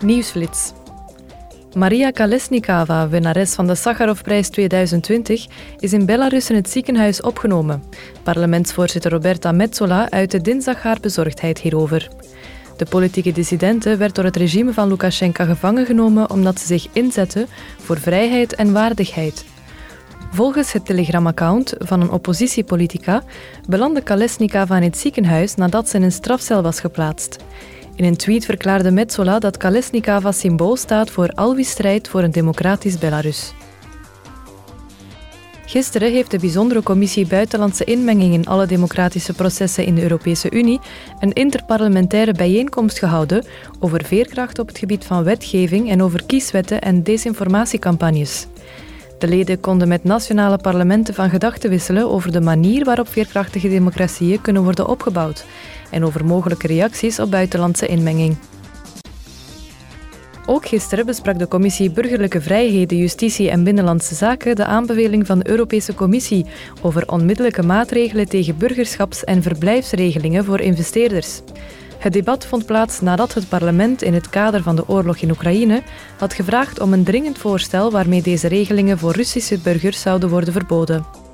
Nieuwsflits. Maria Kalesnikava, winnares van de Sakharovprijs 2020, is in Belarus in het ziekenhuis opgenomen. Parlementsvoorzitter Roberta Metsola uitte dinsdag haar bezorgdheid hierover. De politieke dissidente werd door het regime van Lukashenko gevangen genomen omdat ze zich inzette voor vrijheid en waardigheid. Volgens het Telegram-account van een oppositiepolitica belandde Kalesnikava in het ziekenhuis nadat ze in een strafcel was geplaatst. In een tweet verklaarde Metsola dat Kalesnikava symbool staat voor al wie strijdt voor een democratisch Belarus. Gisteren heeft de bijzondere commissie Buitenlandse Inmenging in alle democratische processen in de Europese Unie een interparlementaire bijeenkomst gehouden over veerkracht op het gebied van wetgeving en over kieswetten en desinformatiecampagnes. De leden konden met nationale parlementen van gedachten wisselen over de manier waarop veerkrachtige democratieën kunnen worden opgebouwd en over mogelijke reacties op buitenlandse inmenging. Ook gisteren besprak de Commissie Burgerlijke Vrijheden, Justitie en Binnenlandse Zaken de aanbeveling van de Europese Commissie over onmiddellijke maatregelen tegen burgerschaps- en verblijfsregelingen voor investeerders. Het debat vond plaats nadat het parlement in het kader van de oorlog in Oekraïne had gevraagd om een dringend voorstel waarmee deze regelingen voor Russische burgers zouden worden verboden.